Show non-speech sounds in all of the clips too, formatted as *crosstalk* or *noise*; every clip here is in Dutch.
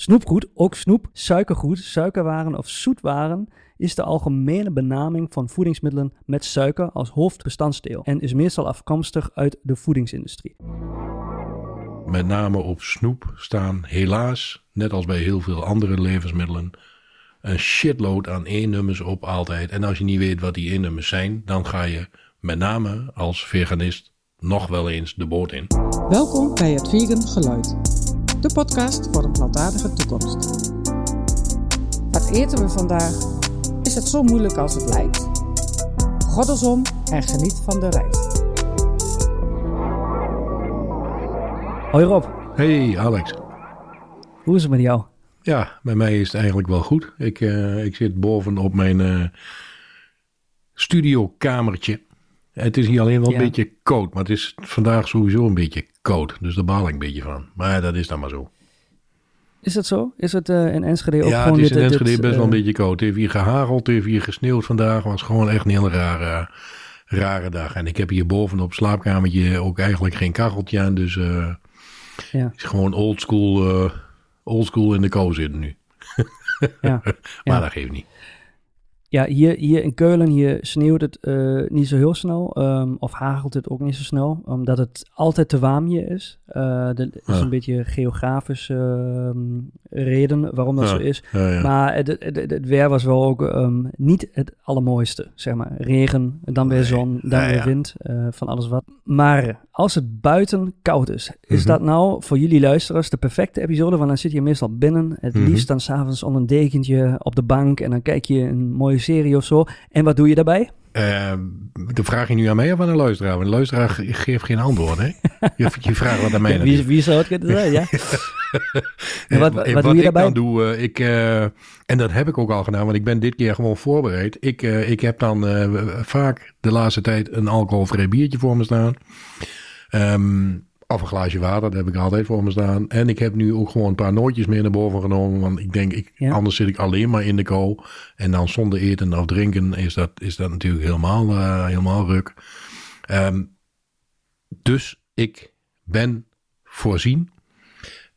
Snoepgoed, ook snoep, suikergoed, suikerwaren of zoetwaren is de algemene benaming van voedingsmiddelen met suiker als hoofdbestanddeel en is meestal afkomstig uit de voedingsindustrie. Met name op snoep staan helaas, net als bij heel veel andere levensmiddelen, een shitload aan E-nummers op altijd. En als je niet weet wat die E-nummers zijn, dan ga je met name als veganist nog wel eens de boot in. Welkom bij het Vegan Geluid, de podcast voor een plantaardige toekomst. Wat eten we vandaag? Is het zo moeilijk als het lijkt? Goddelsom en geniet van de reis. Hoi Rob, Hey Alex. hoe is het met jou? Ja, bij mij is het eigenlijk wel goed. Ik, eh, ik zit boven op mijn eh studiokamertje. Het is hier alleen wel Ja. een beetje koud, maar het is vandaag sowieso een beetje koud. Dus daar baal ik een beetje van. Maar dat is dan maar zo. Is het zo? Is het eh, in Enschede ook ja, gewoon het is in dit- Enschede dit, best wel een eh, beetje koud. Het heeft hier gehageld, het heeft hier gesneeuwd vandaag. Het was gewoon echt een hele rare, rare dag. En ik heb hier boven op het slaapkamertje ook eigenlijk geen kacheltje aan. Dus eh Ja. het is gewoon oldschool eh oldschool in de kou zitten nu. Ja. *laughs* Maar Ja. dat geeft niet. Ja, hier, hier in Keulen hier sneeuwt het eh, niet zo heel snel. ehm, of hagelt het ook niet zo snel. Omdat het altijd te warm hier is. Eh dat is Ja. een beetje geografische ehm, reden waarom dat Ja. zo is. Ja. Maar het, het, het, het weer was wel ook ehm, niet het allermooiste, zeg maar. Regen, dan weer zon, dan weer wind, eh, van alles wat. Maar als het buiten koud is, is Mhm. dat nou voor jullie luisteraars de perfecte episode? Want dan zit je meestal binnen, het Mhm. liefst dan s'avonds onder een dekentje op de bank en dan kijk je een mooie serie of zo. En wat doe je daarbij? Eh, de vraag je nu aan mij of aan een luisteraar? Want de luisteraar ge- geeft geen antwoord, hè? Je, je vraagt wat aan mij *laughs* wie, zou het kunnen zijn, ja? *laughs* En wat- wat doe je ik daarbij? dan doe, eh, ik, eh, en dat heb ik ook al gedaan, want ik ben dit keer gewoon voorbereid. Ik, eh, ik heb dan vaak de laatste tijd een alcoholvrij biertje voor me staan. Ehm, of een glaasje water, dat heb ik altijd voor me staan. En ik heb nu ook gewoon een paar nootjes mee naar boven genomen. Want ik denk, ik, Ja. anders zit ik alleen maar in de kou. En dan zonder eten of drinken is dat, is dat natuurlijk helemaal, eh, helemaal ruk. Ehm, dus ik ben voorzien.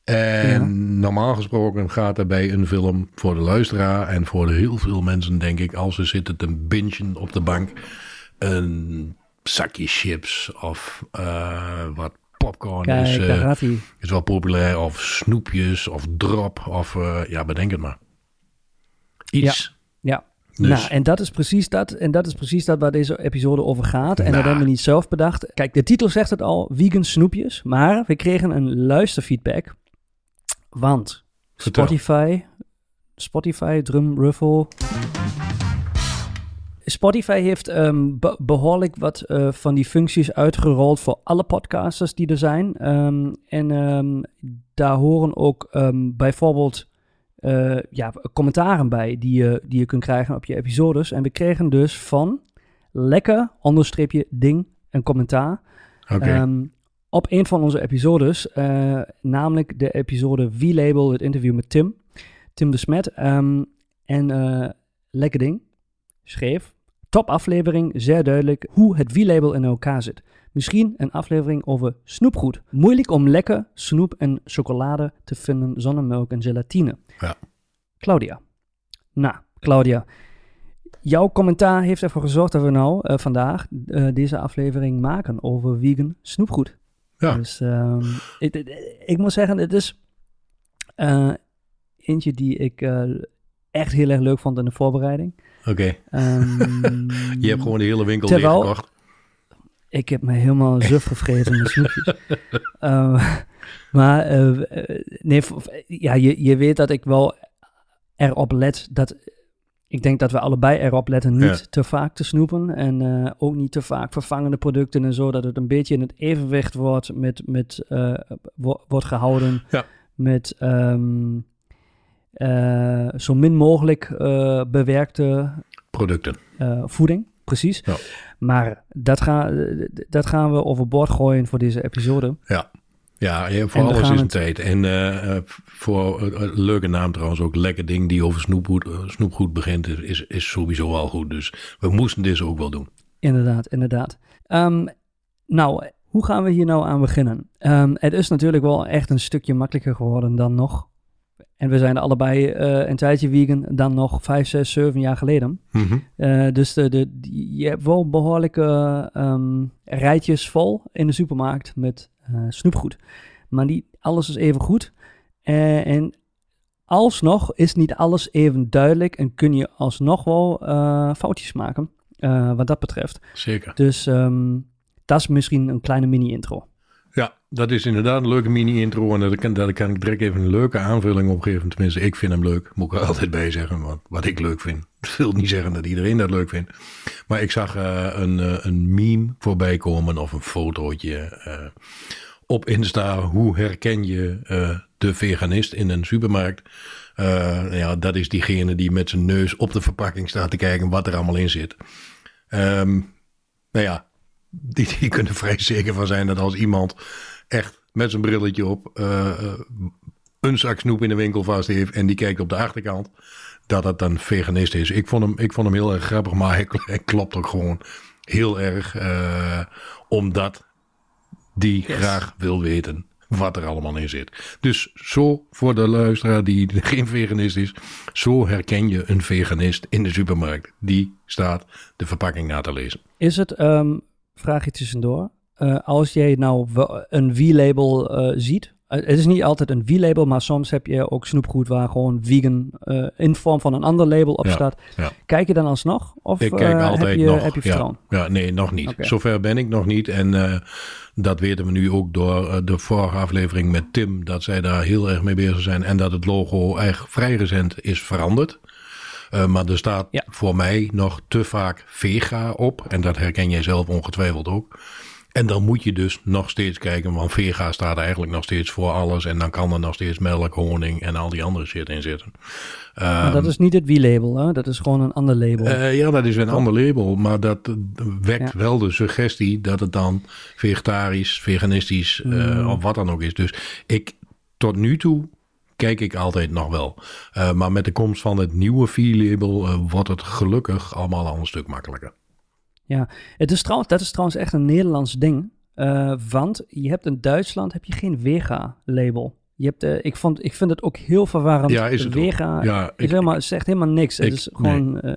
En Ja. normaal gesproken gaat er bij een film voor de luisteraar en voor de heel veel mensen, denk ik, als ze zitten te bingen op de bank, een zakje chips of eh, wat popcorn is, Kijk, eh, daar gaat hij. is wel populair. Of snoepjes of drop of eh, ja, bedenk het maar. Iets. Ja. Dus, Nou, en dat is precies dat. En dat is precies dat waar deze episode over gaat. En dat Nou. hebben we niet zelf bedacht. Kijk, de titel zegt het al, vegan snoepjes. Maar we kregen een luisterfeedback. Want Vertel. Spotify, Spotify, drumruffle. Spotify heeft ehm, be- behoorlijk wat eh, van die functies uitgerold voor alle podcasters die er zijn. Ehm, en ehm, daar horen ook bijvoorbeeld eh, ja, commentaren bij die je, die je kunt krijgen op je episodes. En we kregen dus van lekker onderstreepje ding een commentaar ehm, op een van onze episodes, eh, namelijk de episode V-Label, het interview met Tim, Tim de Smet. En lekker ding schreef, top aflevering, zeer duidelijk hoe het V-Label in elkaar zit. Misschien een aflevering over snoepgoed. Moeilijk om lekker snoep en chocolade te vinden zonder melk en gelatine. Ja. Claudia. Nou, Claudia. Jouw commentaar heeft ervoor gezorgd dat we nou eh, vandaag eh, deze aflevering maken over vegan snoepgoed. Ja. Dus ehm, ik, ik, ik moet zeggen, het is eh, eentje die ik echt heel erg leuk vond in de voorbereiding. Oké. Ehm, *laughs* Je hebt gewoon de hele winkel Terwijl- leeggekocht. Ik heb me helemaal suf gevreten met snoepjes. *laughs* Eh, maar eh, eh, nee, ja, je, je weet dat ik wel erop let dat... Ik denk dat we allebei erop letten niet Ja. te vaak te snoepen. En eh, ook niet te vaak vervangende producten en zo. Dat het een beetje in het evenwicht wordt, met, met, wo- wordt gehouden. Ja. Met ehm, eh, zo min mogelijk eh, bewerkte Producten. eh, voeding, precies. Ja. Maar dat, ga, dat gaan we overboord gooien voor deze episode. Ja, ja voor alles gaan is een het- tijd. En voor een leuke naam trouwens ook. Lekker ding die over snoepgoed, snoepgoed begint is, is, is sowieso al goed. Dus we moesten deze ook wel doen. Inderdaad, inderdaad. Ehm, nou, hoe gaan we hier nou aan beginnen? Ehm, het is natuurlijk wel echt een stukje makkelijker geworden dan nog En we zijn allebei eh, een tijdje vegan dan nog vijf, zes, zeven jaar geleden. Mhm. Eh, dus de, de, je hebt wel behoorlijke ehm, rijtjes vol in de supermarkt met eh, snoepgoed. Maar niet alles is even goed. En alsnog is niet alles even duidelijk en kun je alsnog wel foutjes maken wat dat betreft. Zeker. Dus ehm, dat is misschien een kleine mini-intro. Ja, dat is inderdaad een leuke mini-intro. En daar kan, daar kan ik direct even een leuke aanvulling op geven. Tenminste, ik vind hem leuk. Moet ik er *laughs* altijd bij zeggen. Wat, wat ik leuk vind. *laughs* Dat wil niet zeggen dat iedereen dat leuk vindt. Maar ik zag eh, een, eh, een meme voorbij komen. Of een fotootje eh, op Insta. Hoe herken je de veganist in een supermarkt? Ja, dat is diegene die met zijn neus op de verpakking staat te kijken wat er allemaal in zit. Ehm, nou ja, die, die kunnen vrij zeker van zijn dat als iemand echt met zijn brilletje op eh, eh, een zak snoep in de winkel vast heeft en die kijkt op de achterkant, dat het een veganist is. Ik vond hem, ik vond hem heel erg grappig, maar hij, hij klopt ook gewoon heel erg, eh, omdat die graag wil weten wat er allemaal in zit. Dus zo voor de luisteraar die *laughs* geen veganist is, zo herken je een veganist in de supermarkt. Die staat de verpakking na te lezen. Is het, ehm vraag je tussendoor, eh, als jij nou een V-label eh, ziet, eh, het is niet altijd een V-label, maar soms heb je ook snoepgoed waar gewoon vegan in vorm van een ander label op Ja, staat. ja. Kijk je dan alsnog? Of Ik kijk altijd heb je, nog. heb je ja. vertrouwen? Ja, nee, nog niet. Zover ben ik nog niet. En dat weten we nu ook door de vorige aflevering met Tim. Dat zij daar heel erg mee bezig zijn. En dat het logo echt vrij recent is veranderd. Eh, maar er staat Ja. voor mij nog te vaak vega op. En dat herken jij zelf ongetwijfeld ook. En dan moet je dus nog steeds kijken, want vega staat eigenlijk nog steeds voor alles. En dan kan er nog steeds melk, honing en al die andere shit in zitten. Maar Ehm, dat is niet het V-label, hè? dat is gewoon een ander label. eh, ja, dat is een ander label, maar dat eh, wekt Ja. wel de suggestie dat het dan vegetarisch, veganistisch eh, Mm. of wat dan ook is. Dus ik, tot nu toe kijk ik altijd nog wel. Eh, maar met de komst van het nieuwe V-label eh, wordt het gelukkig allemaal al een stuk makkelijker. Het is trouwens, dat is trouwens echt een Nederlands ding. eh, want je hebt in Duitsland heb je geen Vega-label. Je hebt, ik, vond, ik vind het ook heel verwarrend. Ja, is het. Vega Ja, is ik- helemaal, zegt helemaal niks. het ik- is gewoon... eh,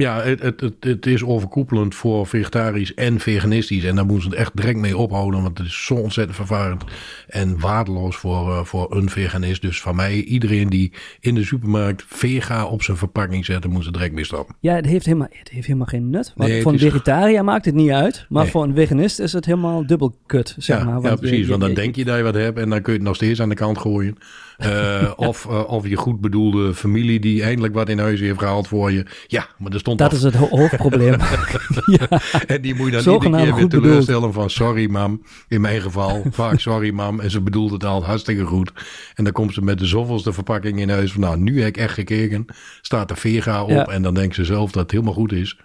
Ja, het, het, het, is overkoepelend voor vegetarisch en veganistisch. En daar moeten ze het echt direct mee ophouden. Want het is zo ontzettend vervarend en waardeloos voor, eh, voor een veganist. Dus van mij, iedereen die in de supermarkt vega op zijn verpakking zet, moet ze direct mee stoppen. Ja, het heeft helemaal, het heeft helemaal geen nut. Want Nee, voor een is- vegetariër maakt het niet uit. Maar Nee. voor een veganist is het helemaal dubbel kut, zeg ja, maar. ja, Want je- precies. je- want dan denk je dat je wat hebt en dan kun je het nog steeds aan de kant gooien. Eh, *laughs* of, eh, of je goed bedoelde familie die eindelijk wat in huis heeft gehaald voor je. Ja, maar er stond Dat is het ho- hoofdprobleem. *laughs* ja, En die moet je dan iedere keer weer bedoeld. teleurstellen van sorry mam. In mijn geval *laughs* vaak sorry mam. En ze bedoelt het al hartstikke goed. En dan komt ze met de zoveelste verpakking in huis van nou nu heb ik echt gekeken. Staat er vega op Ja. en dan denkt ze zelf dat het helemaal goed is.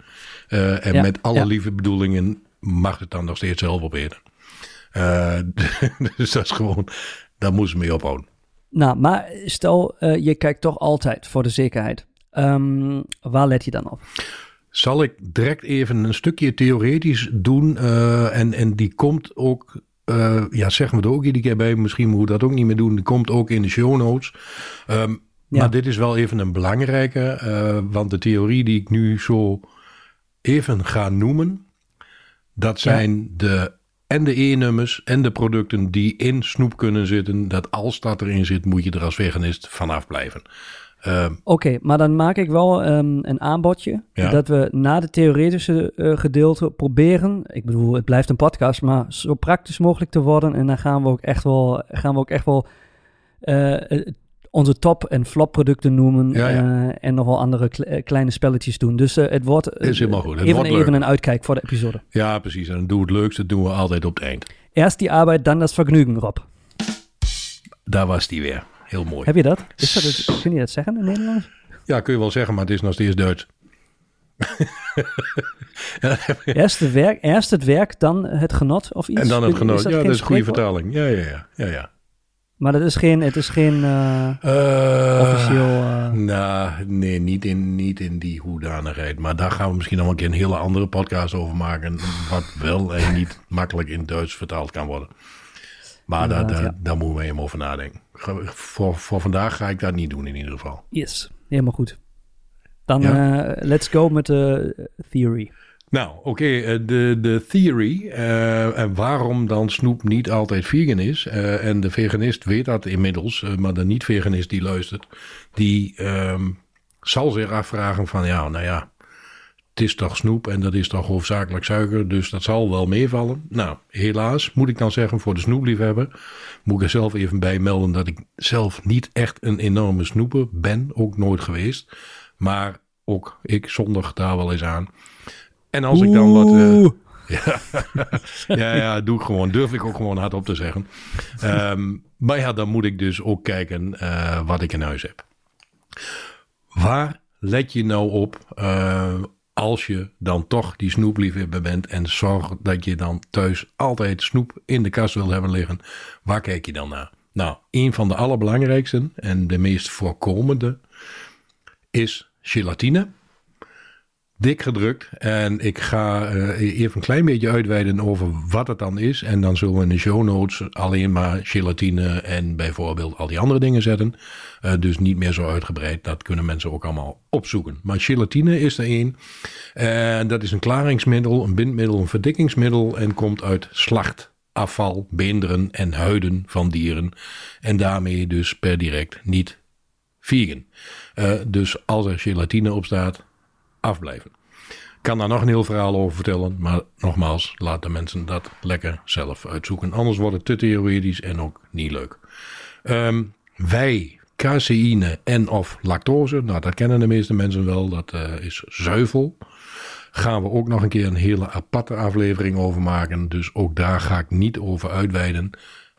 Eh, en Ja, met alle lieve bedoelingen mag het dan nog steeds zelf opeten. Eh, dus dat is gewoon, daar moeten ze mee ophouden. Nou, maar stel, eh, je kijkt toch altijd voor de zekerheid. Ehm, waar let je dan op? Zal ik direct even een stukje theoretisch doen. eh, en, en die komt ook, eh, ja zeg me er ook iedere keer bij. Misschien moet ik dat ook niet meer doen. Die komt ook in de show notes. Ehm, Ja. Maar dit is wel even een belangrijke. want de theorie die ik nu zo even ga noemen. Dat zijn de en de E-nummers en de producten die in snoep kunnen zitten. Dat als dat erin zit, moet je er als veganist vanaf blijven. Ehm, Oké, maar dan maak ik wel ehm, een aanbodje. Ja. Dat we na de theoretische eh, gedeelte proberen. Ik bedoel, het blijft een podcast, maar zo praktisch mogelijk te worden. En dan gaan we ook echt wel, gaan we ook echt wel eh, onze top- en flop-producten noemen. Ja, ja. eh, en nog wel andere kle- eh, kleine spelletjes doen. Dus eh, het wordt Is helemaal goed. Het even, wordt even leuk. een uitkijk voor de episode. ja, precies. En doe het leukste dat doen we altijd op het eind. Eerst die arbeid, dan dat vergnügen, Rob. Daar was die weer. Heel mooi. Heb je dat? Is dat het, kun je dat zeggen in Nederlands? Ja, kun je wel zeggen, maar het is nog steeds Duits. *laughs* Eerst, het werk, eerst het werk, dan het genot of iets? en dan het Is dat Ja, dat is een goede vertaling. Ja, ja, ja. ja, ja. Maar dat is geen, het is geen eh, Eh, officieel... eh, Nou, nee, niet in, niet in die hoedanigheid. Maar daar gaan we misschien nog een keer een hele andere podcast over maken. Wat wel en niet makkelijk in Duits vertaald kan worden. Maar daar, daar, ja. daar moeten we even over nadenken. voor, voor vandaag ga ik dat niet doen in ieder geval. Yes, helemaal goed. Dan Ja. let's go met de theory. Nou, oké, eh, de, de theory en waarom dan snoep niet altijd vegan is. eh, en de veganist weet dat inmiddels, maar de niet-veganist die luistert, die ehm, zal zich afvragen van ja, nou ja, het is toch snoep en dat is toch hoofdzakelijk suiker, dus dat zal wel meevallen. Nou, helaas moet ik dan zeggen voor de snoepliefhebber, moet ik er zelf even bij melden dat ik zelf niet echt een enorme snoeper ben, ook nooit geweest. Maar ook ik zondig daar wel eens aan. En als ik dan wat... eh, *laughs* ja, *laughs* ja, ja, doe ik gewoon. Durf ik ook gewoon hardop te zeggen. Ehm, maar ja, dan moet ik dus ook kijken eh, wat ik in huis heb. Waar let je nou op eh, als je dan toch die snoepliefhebber bent en zorg dat je dan thuis altijd snoep in de kast wil hebben liggen? Waar kijk je dan naar? Nou, een van de allerbelangrijkste en de meest voorkomende is gelatine dik gedrukt. En ik ga eh, even een klein beetje uitweiden over wat het dan is. En dan zullen we in de show notes alleen maar gelatine en bijvoorbeeld al die andere dingen zetten. Eh, dus niet meer zo uitgebreid. Dat kunnen mensen ook allemaal opzoeken. Maar gelatine is er één. En dat is een klaringsmiddel, een bindmiddel, een verdikkingsmiddel. En komt uit slachtafval, beenderen en huiden van dieren. En daarmee dus per direct niet vegan. Eh, dus als er gelatine op staat, afblijven. Ik kan daar nog een heel verhaal over vertellen, maar nogmaals, laat de mensen dat lekker zelf uitzoeken. Anders wordt het te theoretisch en ook niet leuk. Ehm, wij, caseïne en of lactose, nou dat kennen de meeste mensen wel, dat eh, is zuivel. Gaan we ook nog een keer een hele aparte aflevering over maken, dus ook daar ga ik niet over uitweiden.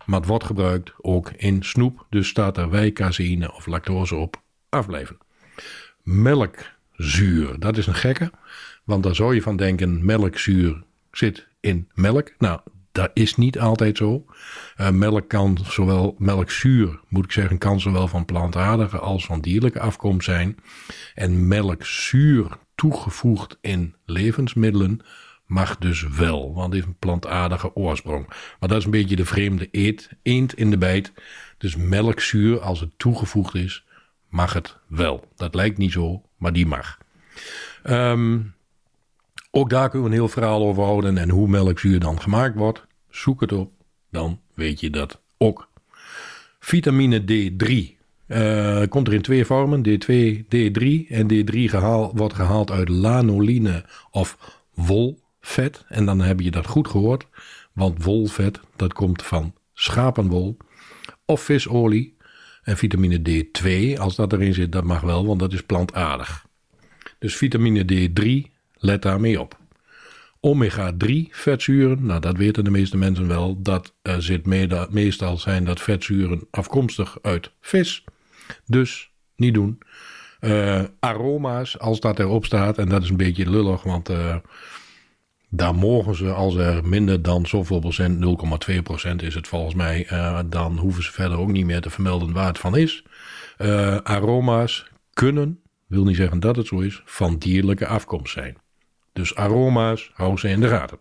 Maar het wordt gebruikt ook in snoep, dus staat er wij, caseïne of lactose op, afblijven. Dat is een gekke. Want daar zou je van denken, melkzuur zit in melk. Nou, dat is niet altijd zo. Eh, melk kan zowel, melkzuur moet ik zeggen, kan zowel van plantaardige als van dierlijke afkomst zijn. En melkzuur toegevoegd in levensmiddelen mag dus wel, want heeft een plantaardige oorsprong. Maar dat is een beetje de vreemde eet, eend in de bijt. Dus melkzuur, als het toegevoegd is, mag het wel. Dat lijkt niet zo, maar die mag. Ehm, ook daar kunnen we een heel verhaal over houden en hoe melkzuur dan gemaakt wordt. Zoek het op, dan weet je dat ook. Vitamine D3 eh, komt er in twee vormen, D2, D3. En D3 gehaal, wordt gehaald uit lanoline of wolvet. En dan heb je dat goed gehoord, want wolvet dat komt van schapenwol of visolie. En vitamine D2, als dat erin zit, dat mag wel, want dat is plantaardig. Dus vitamine D3, let daarmee op. Omega-3 vetzuren, nou dat weten de meeste mensen wel, dat eh, zit me- meestal zijn dat vetzuren afkomstig uit vis. Dus niet doen. Eh, aroma's, als dat erop staat, en dat is een beetje lullig, want eh, daar mogen ze, als er minder dan zoveel procent, 0,2 procent is het volgens mij, eh, dan hoeven ze verder ook niet meer te vermelden waar het van is. Eh, aroma's kunnen, wil niet zeggen dat het zo is, van dierlijke afkomst zijn. Dus aroma's, hou ze in de gaten.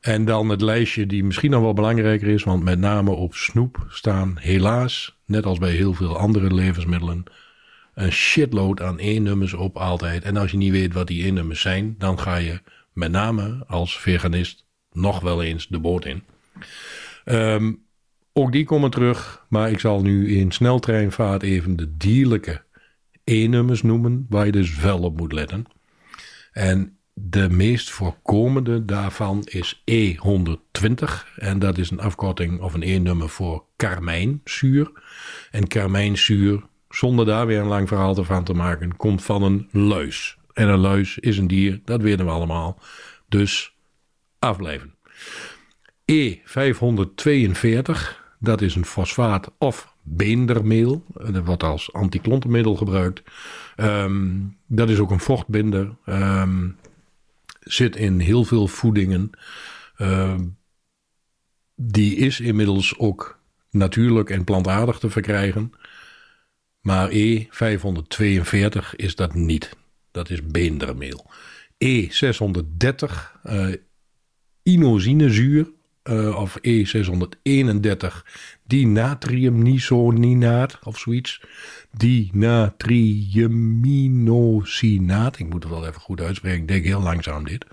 En dan het lijstje die misschien nog wel belangrijker is, want met name op snoep staan helaas, net als bij heel veel andere levensmiddelen, een shitload aan E-nummers op altijd. En als je niet weet wat die E-nummers zijn, dan ga je met name als veganist nog wel eens de boot in. Ehm, ook die komen terug, maar ik zal nu in sneltreinvaart even de dierlijke E-nummers noemen, waar je dus wel op moet letten. En de meest voorkomende daarvan is E120. En dat is een afkorting of een E-nummer voor karmijnzuur. En karmijnzuur, zonder daar weer een lang verhaal van te maken, komt van een luis. En een luis is een dier, dat weten we allemaal. Dus afblijven. E542, dat is een fosfaat of beendermeel. Dat wordt als antiklontenmiddel gebruikt. Ehm, dat is ook een vochtbinder. Ehm, zit in heel veel voedingen. Ehm, die is inmiddels ook natuurlijk en plantaardig te verkrijgen. Maar E542 is dat niet. Dat is beendermeel. E630, eh, inosinezuur. uh, of E631 dinatriumnisoninaat of zoiets. Dinatriuminosinaat. Ik moet het wel even goed uitspreken. Ik denk heel langzaam dit.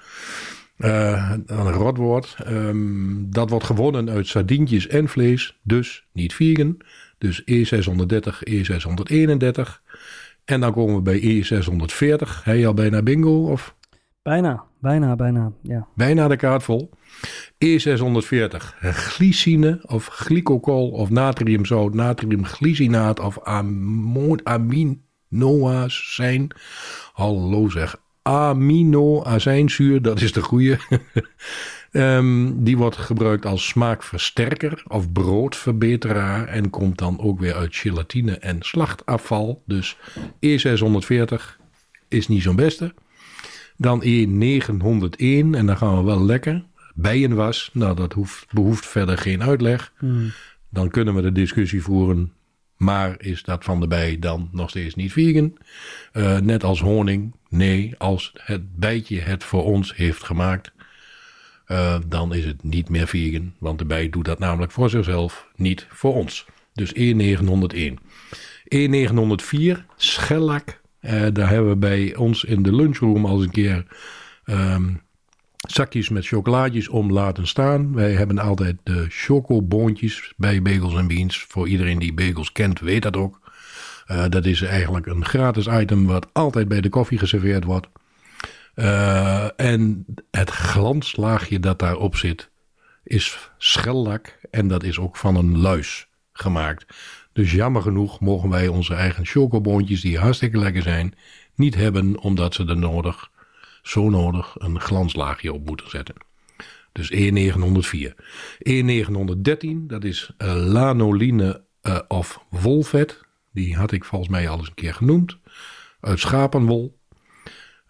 Uh, een rotwoord. Um, dat wordt gewonnen uit sardientjes en vlees. Dus niet vegan. Dus E630, E631. En dan komen we bij E640. Heb je al bijna bingo? Of? Bijna, bijna, bijna, ja. Bijna de kaart vol. E640, glycine of glycocol of natriumzout, natriumglycinaat of aminoa's zijn. Hallo zeg, aminoazijnzuur, dat is de goede. um, *laughs* die wordt gebruikt als smaakversterker of broodverbeteraar en komt dan ook weer uit gelatine en slachtafval. Dus E640 is niet zo'n beste. Dan E901 en dan gaan we wel lekker. Bijenwas, nou dat hoeft, behoeft verder geen uitleg. Hmm. Dan kunnen we de discussie voeren. Maar is dat van de bij dan nog steeds niet vegan? Uh, net als honing. Nee, als het bijtje het voor ons heeft gemaakt, uh, dan is het niet meer vegan. Want de bij doet dat namelijk voor zichzelf, niet voor ons. Dus E901. E904, schellak. Uh, daar hebben we bij ons in de lunchroom al eens een keer um, zakjes met chocolaatjes om laten staan. Wij hebben altijd de chocoboontjes bij Bagels en Beans. Voor iedereen die bagels kent, weet dat ook. Uh, dat is eigenlijk een gratis item wat altijd bij de koffie geserveerd wordt. Uh, en het glanslaagje dat daarop zit is schellak en dat is ook van een luis gemaakt. Dus jammer genoeg mogen wij onze eigen chocoboontjes, die hartstikke lekker zijn, niet hebben omdat ze er nodig, zo nodig, een glanslaagje op moeten zetten. Dus E904. E913, dat is uh, lanoline uh, of wolvet. Die had ik volgens mij al eens een keer genoemd. Uit schapenwol.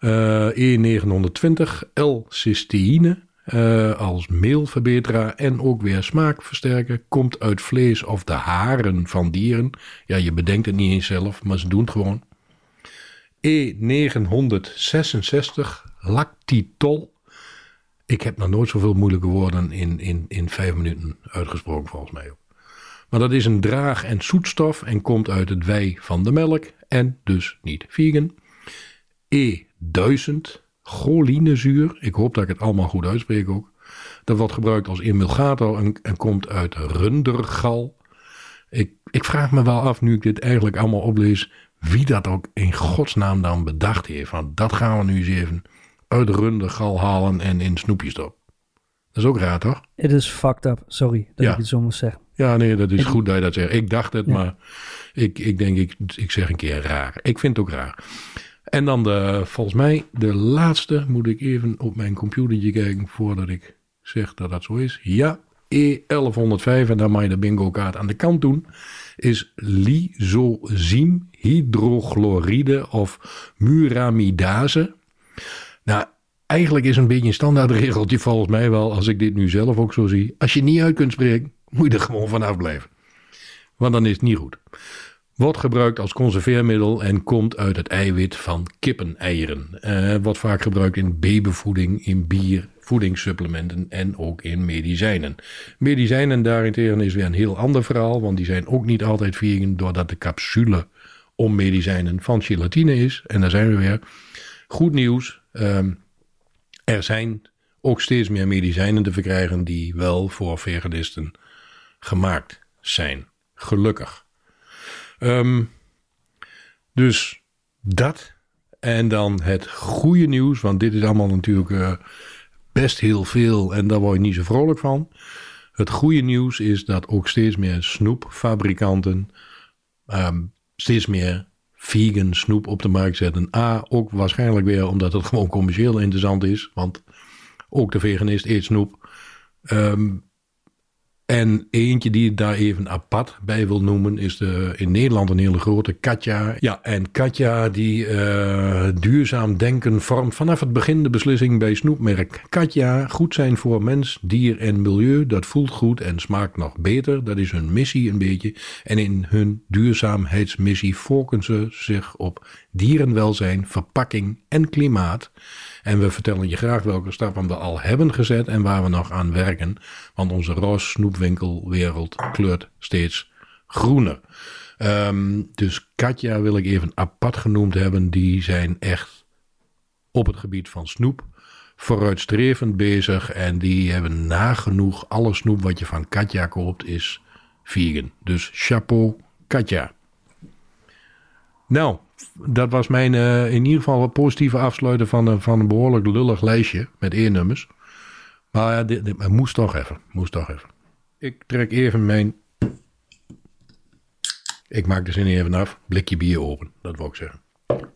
Uh, E920 L-cysteïne. Uh, als meelverbeteraar en ook weer smaakversterker. Komt uit vlees of de haren van dieren. Ja, je bedenkt het niet eens zelf, maar ze doen het gewoon. E966 Lactitol. Ik heb nog nooit zoveel moeilijke woorden in, in, in vijf minuten uitgesproken, volgens mij. Maar dat is een draag- en zoetstof en komt uit het wei van de melk en dus niet vegan. E1000 cholinezuur. Ik hoop dat ik het allemaal goed uitspreek ook. Dat wordt gebruikt als emulgator en, en komt uit rundergal. Ik, ik vraag me wel af, nu ik dit eigenlijk allemaal oplees, wie dat ook in godsnaam dan bedacht heeft. Van dat gaan we nu eens even uit rundergal halen en in snoepjes stoppen. Dat is ook raar, toch? Het is fucked up. Sorry dat Ja. ik het zo moest zeggen. Ja, nee, dat is Ik- goed dat je dat zegt. Ik dacht het, Ja. maar ik, ik denk, ik, ik zeg een keer raar. Ik vind het ook raar. En dan de, volgens mij, de laatste, moet ik even op mijn computertje kijken voordat ik zeg dat dat zo is. Ja, E1105, en dan mag je de bingo kaart aan de kant doen, is lysozyme hydrochloride of muramidase. Nou, eigenlijk is een beetje een standaard regeltje volgens mij wel, als ik dit nu zelf ook zo zie. Als je niet uit kunt spreken, moet je er gewoon vanaf blijven. Want dan is het niet goed. Wordt gebruikt als conserveermiddel en komt uit het eiwit van kippeneieren. Eh, wordt vaak gebruikt in babyvoeding, in bier, voedingssupplementen en ook in medicijnen. Medicijnen daarentegen is weer een heel ander verhaal, want die zijn ook niet altijd vegan, doordat de capsule om medicijnen van gelatine is. En daar zijn we weer. Goed nieuws. ehm, er zijn ook steeds meer medicijnen te verkrijgen die wel voor veganisten gemaakt zijn. Gelukkig. Ehm, dus dat. En dan het goede nieuws, want dit is allemaal natuurlijk eh, best heel veel en daar word je niet zo vrolijk van. Het goede nieuws is dat ook steeds meer snoepfabrikanten ehm, steeds meer vegan snoep op de markt zetten. A, ook waarschijnlijk weer omdat het gewoon commercieel interessant is, want ook de veganist eet snoep. Ehm, en eentje die ik daar even apart bij wil noemen is de, in Nederland een hele grote Katja. Ja, en Katja die eh, duurzaam denken vormt vanaf het begin de beslissing bij snoepmerk Katja. Goed zijn voor mens, dier en milieu, dat voelt goed en smaakt nog beter. Dat is hun missie een beetje. En in hun duurzaamheidsmissie focussen ze zich op dierenwelzijn, verpakking en klimaat. En we vertellen je graag welke stappen we al hebben gezet en waar we nog aan werken. Want onze roos snoepwinkelwereld kleurt steeds groener. Ehm, dus Katja wil ik even apart genoemd hebben. Die zijn echt op het gebied van snoep vooruitstrevend bezig. En die hebben nagenoeg alle snoep wat je van Katja koopt is vegan. Dus chapeau Katja. Nou, dat was mijn uh, in ieder geval positieve afsluiten van, uh, van een behoorlijk lullig lijstje met e-nummers. Maar ja, dit, moest toch even. Moest toch even. Ik trek even mijn. Ik maak de zin even af. Blikje bier open, dat wil ik zeggen.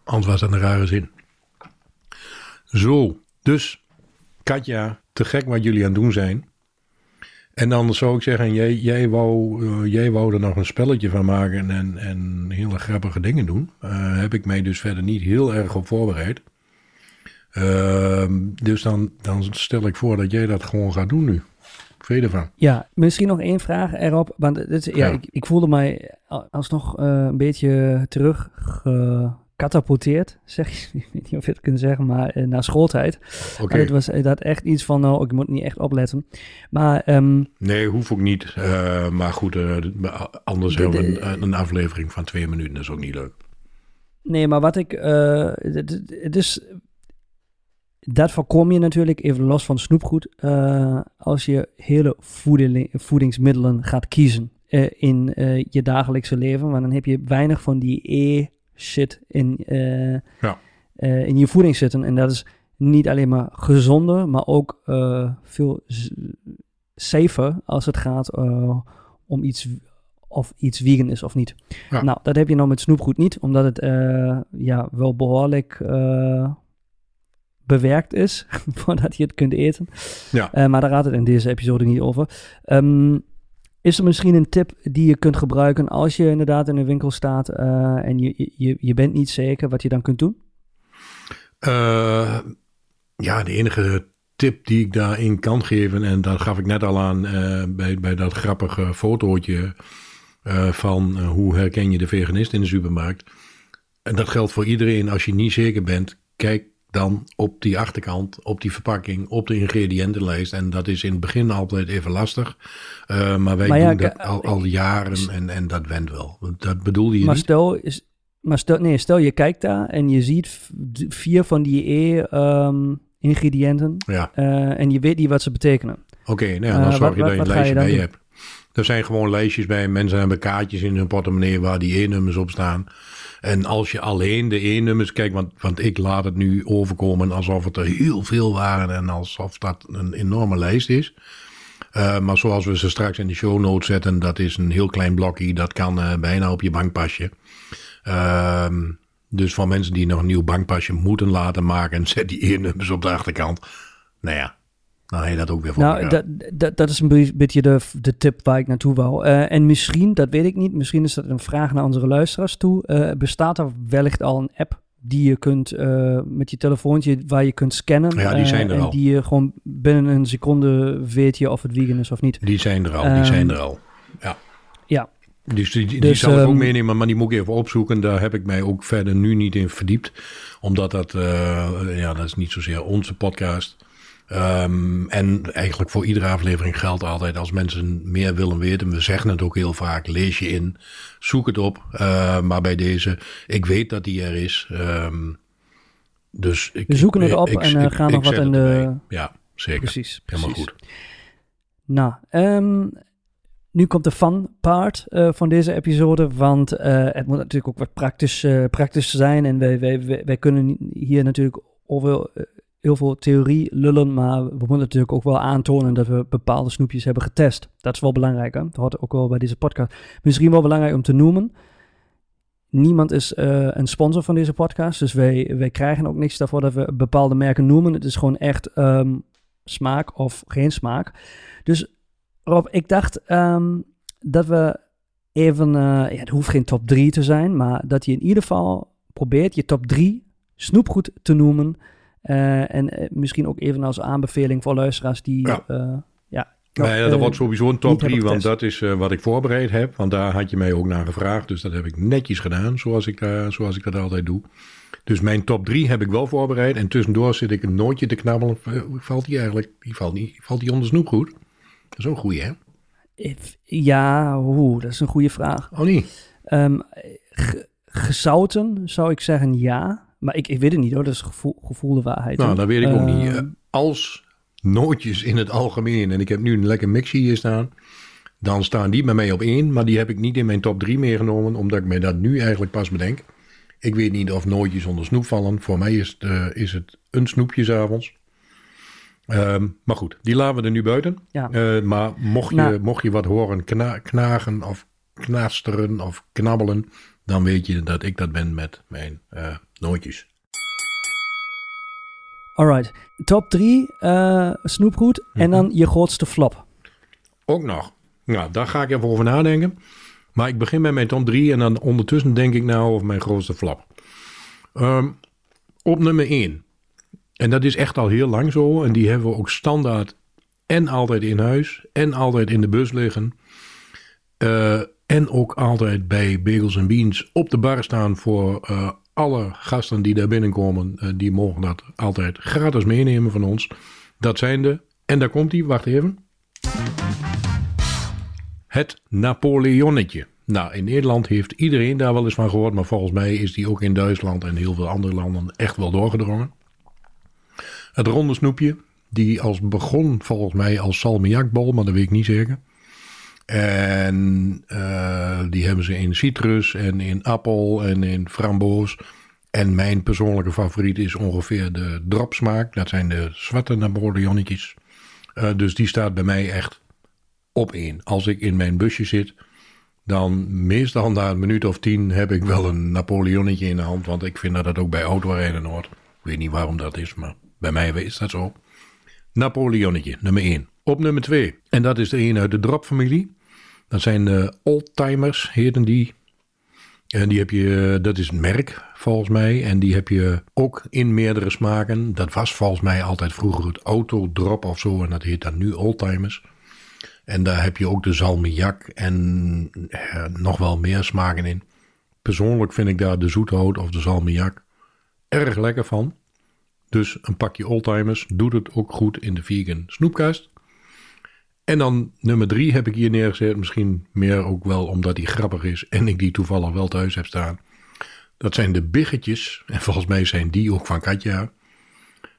Anders was dat een rare zin. Zo, dus Katja, te gek wat jullie aan het doen zijn. En dan zou ik zeggen, jij, jij, wou, uh, jij wou er nog een spelletje van maken en, en hele grappige dingen doen. Uh, heb ik mij dus verder niet heel erg op voorbereid. Uh, dus dan, dan stel ik voor dat jij dat gewoon gaat doen nu. Veel ervan. Ja, misschien nog één vraag erop. Want dit, ja, ja. Ik, ik, voelde mij alsnog uh, een beetje terug gecatapulteerd, zeg je, *laughs* ik weet niet of je het kunt zeggen, maar uh, naar schooltijd. Okay. Het was dat echt iets van, nou, ik moet niet echt opletten. Maar, um, nee, hoef ook niet. Uh, maar goed, uh, anders de, hebben we een, een, aflevering van twee minuten, dat is ook niet leuk. Nee, maar wat ik, het is, dat voorkom je natuurlijk, even los van snoepgoed, als je hele voeding, voedingsmiddelen gaat kiezen in je dagelijkse leven. Want dan heb je weinig van die E shit in, uh, ja. uh, in je voeding zitten. En dat is niet alleen maar gezonder, maar ook uh, veel safer als het gaat om iets of iets vegan is of niet. Ja. Nou, dat heb je nou met snoepgoed niet, omdat het ja, wel behoorlijk bewerkt is *laughs* voordat je het kunt eten. Ja. maar daar gaat het in deze episode niet over. Um, is er misschien een tip die je kunt gebruiken als je inderdaad in een winkel staat uh, en je, je, je bent niet zeker wat je dan kunt doen? Uh, ja, de enige tip die ik daarin kan geven, en dat gaf ik net al aan uh, bij, bij dat grappige fotootje van hoe herken je de veganist in de supermarkt. En dat geldt voor iedereen. Als je niet zeker bent, kijk dan op die achterkant, op die verpakking, op de ingrediëntenlijst. En dat is in het begin altijd even lastig. Uh, maar wij maar ja, doen dat al, al jaren en, en dat went wel. Dat bedoelde je maar niet? Stel, is, maar stel, nee, stel je kijkt daar en je ziet vier van die E-ingrediënten. Um, ja. uh, en je weet niet wat ze betekenen. Oké, okay, nou ja, dan uh, zorg je dat je een lijstje bij je hebt. Er zijn gewoon lijstjes bij. Mensen hebben kaartjes in hun portemonnee waar die E-nummers op staan. En als je alleen de E-nummers kijkt, want, want ik laat het nu overkomen alsof het er heel veel waren en alsof dat een enorme lijst is. Uh, maar zoals we ze straks in de show notes zetten, dat is een heel klein blokje. Dat kan uh, bijna op je bankpasje. Uh, dus voor mensen die nog een nieuw bankpasje moeten laten maken, *laughs* zet die E-nummers op de achterkant. Nou ja, je dat ook weer voor Nou, dat, dat, dat is een beetje de, de tip waar ik naartoe wou. Uh, en misschien, dat weet ik niet, misschien is dat een vraag naar onze luisteraars toe. Uh, bestaat er wellicht al een app die je kunt uh, met je telefoontje, waar je kunt scannen? Ja, die zijn er en al. die je gewoon binnen een seconde weet je of het vegan is of niet. Die zijn er al, die um, zijn er al. Ja. Ja. Dus die, die, Dus, die zal ik ook um, meenemen, maar die moet ik even opzoeken. Daar heb ik mij ook verder nu niet in verdiept. Omdat dat, ja, dat is niet zozeer onze podcast Um, en eigenlijk voor iedere aflevering geldt altijd als mensen meer willen weten. We zeggen het ook heel vaak, lees je in, zoek het op. Uh, maar bij deze, ik weet dat die er is. Um, dus ik, We zoeken het op ik, en ik, gaan nog wat in de... Ja, zeker. Precies, Helemaal goed. Nou, um, nu komt de fun part uh, van deze episode, want uh, het moet natuurlijk ook wat praktisch, uh, praktisch zijn. En wij, wij, wij, wij kunnen hier natuurlijk over heel veel theorie lullen, maar we moeten natuurlijk ook wel aantonen dat we bepaalde snoepjes hebben getest. Dat is wel belangrijk, hè? Dat hoort ook wel bij deze podcast. Misschien wel belangrijk om te noemen. Niemand is uh, een sponsor van deze podcast, dus wij, wij krijgen ook niks daarvoor dat we bepaalde merken noemen. Het is gewoon echt um, smaak of geen smaak. Dus Rob, ik dacht um, dat we even, uh, ja, het hoeft geen top 3 te zijn, maar dat je in ieder geval probeert je top 3 snoepgoed te noemen. Uh, en uh, misschien ook even als aanbeveling voor luisteraars die ja. Uh, ja, Nou eh, dat wordt sowieso een top niet heb 3, want dat is eh, wat ik voorbereid heb. Want daar had je mij ook naar gevraagd. Dus dat heb ik netjes gedaan, zoals ik, daar, zoals ik dat altijd doe. Dus mijn top 3 heb ik wel voorbereid. En tussendoor zit ik een nootje te knabbelen. Eh, Valt die eigenlijk? Die valt, niet, valt die onder snoepgoed? Dat is ook een goeie, hè? If- Ja, oeh, dat is een goede vraag. Oh nee. Ehm, ge- gezouten zou ik zeggen ja. Maar ik, ik weet het niet hoor, dat is gevoel, gevoel de waarheid. Nou, dat weet ik ook niet. Ehm, Eh, Als nootjes in het algemeen, en ik heb nu een lekker mixie hier staan, dan staan die bij mij op één. Maar die heb ik niet in mijn top 3 meegenomen, omdat ik mij dat nu eigenlijk pas bedenk. Ik weet niet of nootjes onder snoep vallen. Voor mij is het, eh, is het een snoepje 's avonds. Ehm, maar goed, die laten we er nu buiten. Ja. Eh, maar mocht je, Nou. mocht je wat horen kna- knagen of knasteren of knabbelen, dan weet je dat ik dat ben met mijn eh, nootjes. Alright, top 3 snoepgoed en dan je grootste flop. Ook nog. Nou, daar ga ik even over nadenken. Maar ik begin met mijn top 3 en dan ondertussen denk ik nou over mijn grootste flap. Ehm, op nummer 1. En dat is echt al heel lang zo. En die hebben we ook standaard en altijd in huis en altijd in de bus liggen. Eh, en ook altijd bij Bagels and Beans op de bar staan voor eh, alle gasten die daar binnenkomen. Eh, die mogen dat altijd gratis meenemen van ons. Dat zijn de, en daar komt die, wacht even. Het Napoleonnetje. Nou, in Nederland heeft iedereen daar wel eens van gehoord, maar volgens mij is die ook in Duitsland en heel veel andere landen echt wel doorgedrongen. Het ronde snoepje, die als begon volgens mij als salmiakbol, maar dat weet ik niet zeker. En eh, die hebben ze in citrus en in appel en in framboos. En mijn persoonlijke favoriet is ongeveer de dropsmaak. Dat zijn de zwarte Napoleonnetjes. Eh, dus die staat bij mij echt op één. Als ik in mijn busje zit, dan meestal na een minuut of tien heb ik wel een Napoleonnetje in de hand. Want ik vind dat dat ook bij autorijden hoort. Ik weet niet waarom dat is, maar bij mij is dat zo. Napoleonnetje, nummer 1. Op nummer 2. En dat is de een uit de drop-familie. Dat zijn de oldtimers, heten die. En die heb je, dat is een merk volgens mij. En die heb je ook in meerdere smaken. Dat was volgens mij altijd vroeger het autodrop of zo. En dat heet dan nu oldtimers. En daar heb je ook de salmiak en eh, nog wel meer smaken in. Persoonlijk vind ik daar de zoethout of de salmiak erg lekker van. Dus een pakje oldtimers doet het ook goed in de vegan snoepkast. En dan nummer drie heb ik hier neergezet. Misschien meer ook wel omdat die grappig is en ik die toevallig wel thuis heb staan. Dat zijn de biggetjes. En volgens mij zijn die ook van Katja.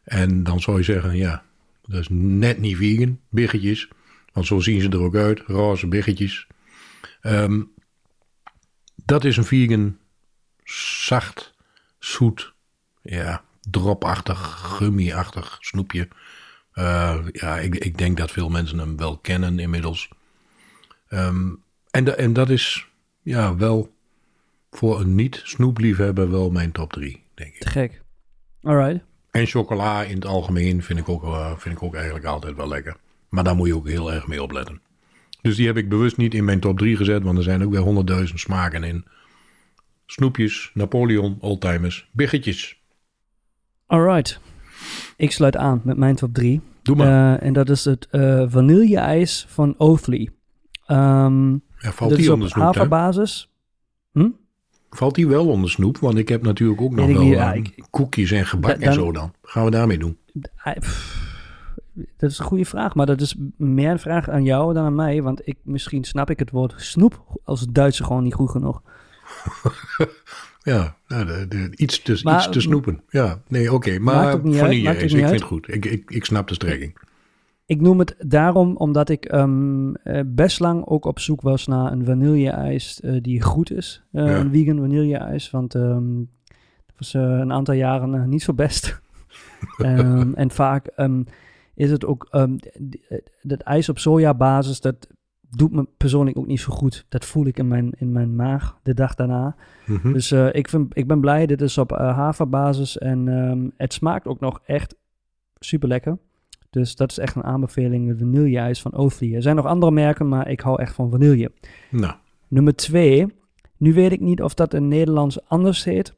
En dan zou je zeggen, ja, dat is net niet vegan, biggetjes. Want zo zien ze er ook uit, roze biggetjes. Ehm, dat is een vegan, zacht, zoet, ja, dropachtig, gummiachtig snoepje. Eh, ja, ik, ik denk dat veel mensen hem wel kennen inmiddels. Ehm, en, en dat is ja, wel voor een niet-snoepliefhebber wel mijn top 3, denk ik. Te gek. Alright. En chocola in het algemeen vind ik, ook, eh, vind ik ook eigenlijk altijd wel lekker. Maar daar moet je ook heel erg mee opletten. Dus die heb ik bewust niet in mijn top 3 gezet, want er zijn ook weer honderdduizend smaken in. Snoepjes, Napoleon, oldtimers, biggetjes. Alright. Ik sluit aan met mijn top 3. Doe maar. en dat is het eh vanille-ijs van Oatly. Ehm ja, valt dat is die op onder snoep, haverbasis. Hm? Valt die wel onder snoep? Want ik heb natuurlijk ook nog wel niet, ja, eh, ik- koekjes en gebak Da- en zo dan. Gaan we daarmee doen? Pff, Dat is een goede vraag, maar dat is meer een vraag aan jou dan aan mij. Want ik, misschien snap ik het woord snoep als Duitser gewoon niet goed genoeg. *laughs* Ja, nou, de, de, iets, te, Maar- iets te snoepen. Ja, nee, oké. Maar uit, vanille ijs, ik vind het goed. Ik, ik, ik snap de strekking. Ik noem het daarom omdat ik ehm, eh, best lang ook op zoek was naar een vanille-ijs eh, die goed is. Eh, Ja. Een vegan vanille-ijs, want ehm, dat was een aantal jaren niet zo best. *laughs* Ehm, en vaak is het ook, dat ijs op sojabasis, dat doet me persoonlijk ook niet zo goed. Dat voel ik in mijn, in mijn maag de dag daarna. Mhm. Dus eh, ik, vind, ik ben blij, dit is op eh, haverbasis en ehm, het smaakt ook nog echt super lekker. Dus dat is echt een aanbeveling, de vanille-ijs van Oatly. Er zijn nog andere merken, maar ik hou echt van vanille. Nou, Nummer twee, nu weet ik niet of dat in Nederlands anders heet.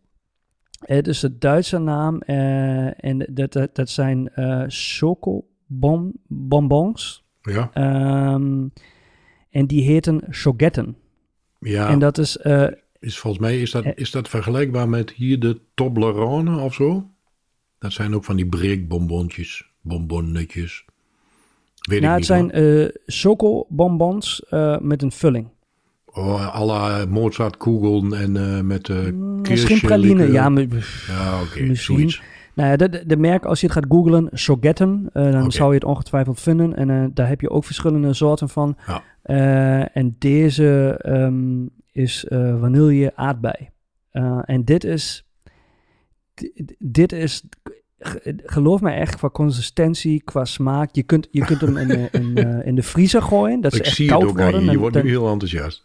Het is de Duitse naam eh, en dat, dat, dat zijn eh chocobonbons. Ja, Ehm, en die heten Shogetten. ja En dat is... eh, is, volgens mij is dat, Eh. is dat vergelijkbaar met hier de Toblerone of zo? Dat zijn ook van die breekbonbonnetjes, bonbonnetjes. Weet nou, ik het niet. zijn chocobonbons eh, met een vulling. Oh, à la Mozart Kugeln en eh, met uh, Mm, Misschien praline, ja, maar, Ja, oké, misschien. Nou ja, de, merk, als je het gaat googlen, Shogetten, dan zou je het ongetwijfeld vinden. En daar heb je ook verschillende soorten van. Ja. Eh, en deze ehm, is eh, vanille aardbei. Eh, en dit is, di- dit is, ge- geloof mij echt, qua consistentie, qua smaak. Je kunt, je kunt hem in, de- in, *laughs* in de vriezer gooien, dat ze Ik echt zie het koud ook aan worden. je. Je wordt nu heel enthousiast.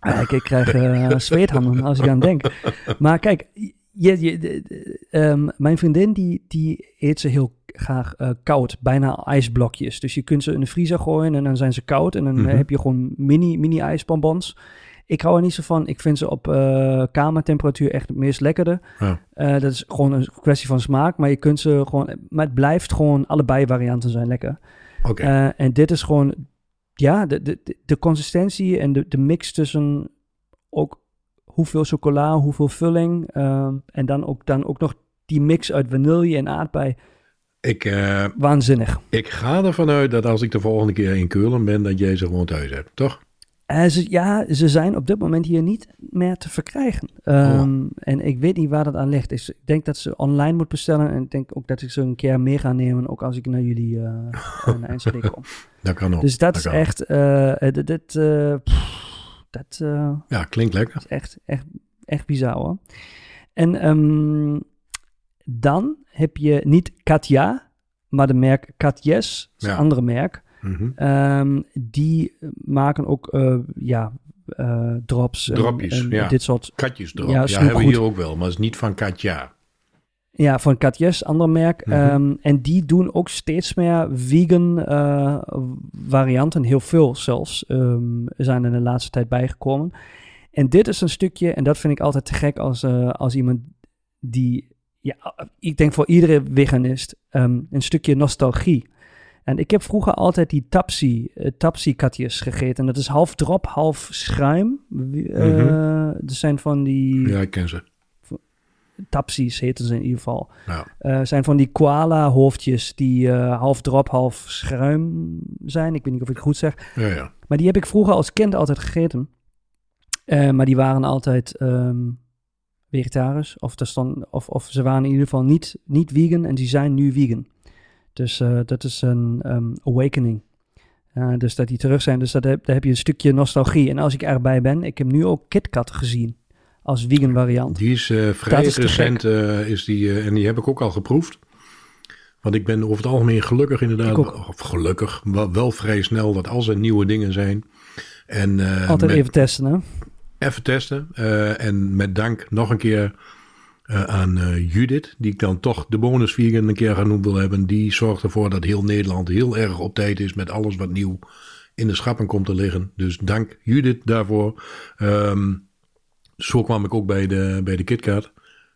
ja, ik, krijg *laughs* zweethanden als ik aan denk. Maar kijk, je, je, de- de- ehm, mijn vriendin die, die eet ze heel graag eh, koud, bijna ijsblokjes. Dus je kunt ze in de vriezer gooien en dan zijn ze koud. En dan Mhm. heb je gewoon mini, mini ijsbonbons. Ik hou er niet zo van. Ik vind ze op eh, kamertemperatuur echt het meest lekkere. Ja. Eh, dat is gewoon een kwestie van smaak. Maar je kunt ze gewoon... Maar het blijft gewoon... Allebei varianten zijn lekker. Oké, Eh, en dit is gewoon, ja, de, de, de- de consistentie en de, de mix tussen ook hoeveel chocola, hoeveel vulling. ehm, en dan ook, dan ook nog die mix uit vanille en aardbei. ik, eh, Waanzinnig. ik ga ervan uit dat als ik de volgende keer in Keulen ben, dat jij ze gewoon thuis hebt, toch? Eh, ze, ja, ze zijn op dit moment hier niet meer te verkrijgen. Ehm, En ik weet niet waar dat aan ligt. Ik denk dat ze online moet bestellen. En ik denk ook dat ik ze een keer mee ga nemen. Ook als ik naar jullie uh, naar *laughs* kom. Dat kan ook. Dus dat dat is kan. echt... dit, dat... eh, Ja, klinkt lekker. Is echt, echt, echt bizar hoor. En ehm, dan heb je niet Katja, maar de merk Katjes, dat is Ja. een andere merk. Mhm. Ehm, die maken ook eh, ja, eh, drops. Dropjes, en ja. dit soort. Katjes erop. Ja, Ja, hebben we hier ook wel, maar het is niet van Katja. Ja, van Katjes, ander merk. Mhm. Ehm, en die doen ook steeds meer vegan eh, varianten. Heel veel zelfs ehm, zijn er de laatste tijd bijgekomen. En dit is een stukje, en dat vind ik altijd te gek als, eh, als iemand die, ja, ik denk voor iedere veganist, ehm, een stukje nostalgie. En ik heb vroeger altijd die tapsi, eh, tapsi-katjes gegeten. En dat is half drop, half schuim. Mhm. Er zijn van die Ja, ik ken ze. Tapsies, heten ze in ieder geval. Ja. Eh, zijn van die koala hoofdjes die eh, half drop, half schuim zijn. Ik weet niet of ik het goed zeg. Ja, ja. Maar die heb ik vroeger als kind altijd gegeten. Eh, maar die waren altijd ehm, vegetarisch. Of, stond, of, of ze waren in ieder geval niet, niet vegan en die zijn nu vegan. Dus dat is een ehm, awakening. Dus dat die terug zijn. Dus dat heb, daar heb je een stukje nostalgie. En als ik erbij ben, ik heb nu ook KitKat gezien. Als vegan variant. Die is eh, vrij is recent, eh, is die, eh, en die heb ik ook al geproefd. Want ik ben over het algemeen gelukkig inderdaad, of gelukkig, wel, wel vrij snel dat als er nieuwe dingen zijn. En, Altijd met- even testen, hè? even testen. en met dank nog een keer aan Judith, die ik dan toch de bonus vegan een keer genoemd wil hebben. Die zorgt ervoor dat heel Nederland heel erg op tijd is met alles wat nieuw in de schappen komt te liggen. Dus dank Judith daarvoor. Ehm, zo kwam ik ook bij de, bij de KitKat.